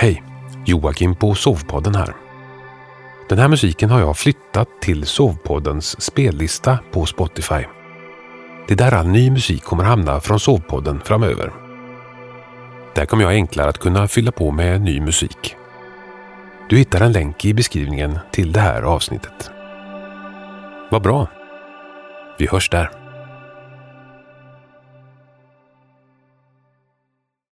Hej! Joakim på Sovpodden här. Den här musiken har jag flyttat till Sovpoddens spellista på Spotify. Det är där all ny musik kommer hamna från Sovpodden framöver. Där kommer jag enklare att kunna fylla på med ny musik. Du hittar en länk i beskrivningen till det här avsnittet. Vad bra! Vi hörs där.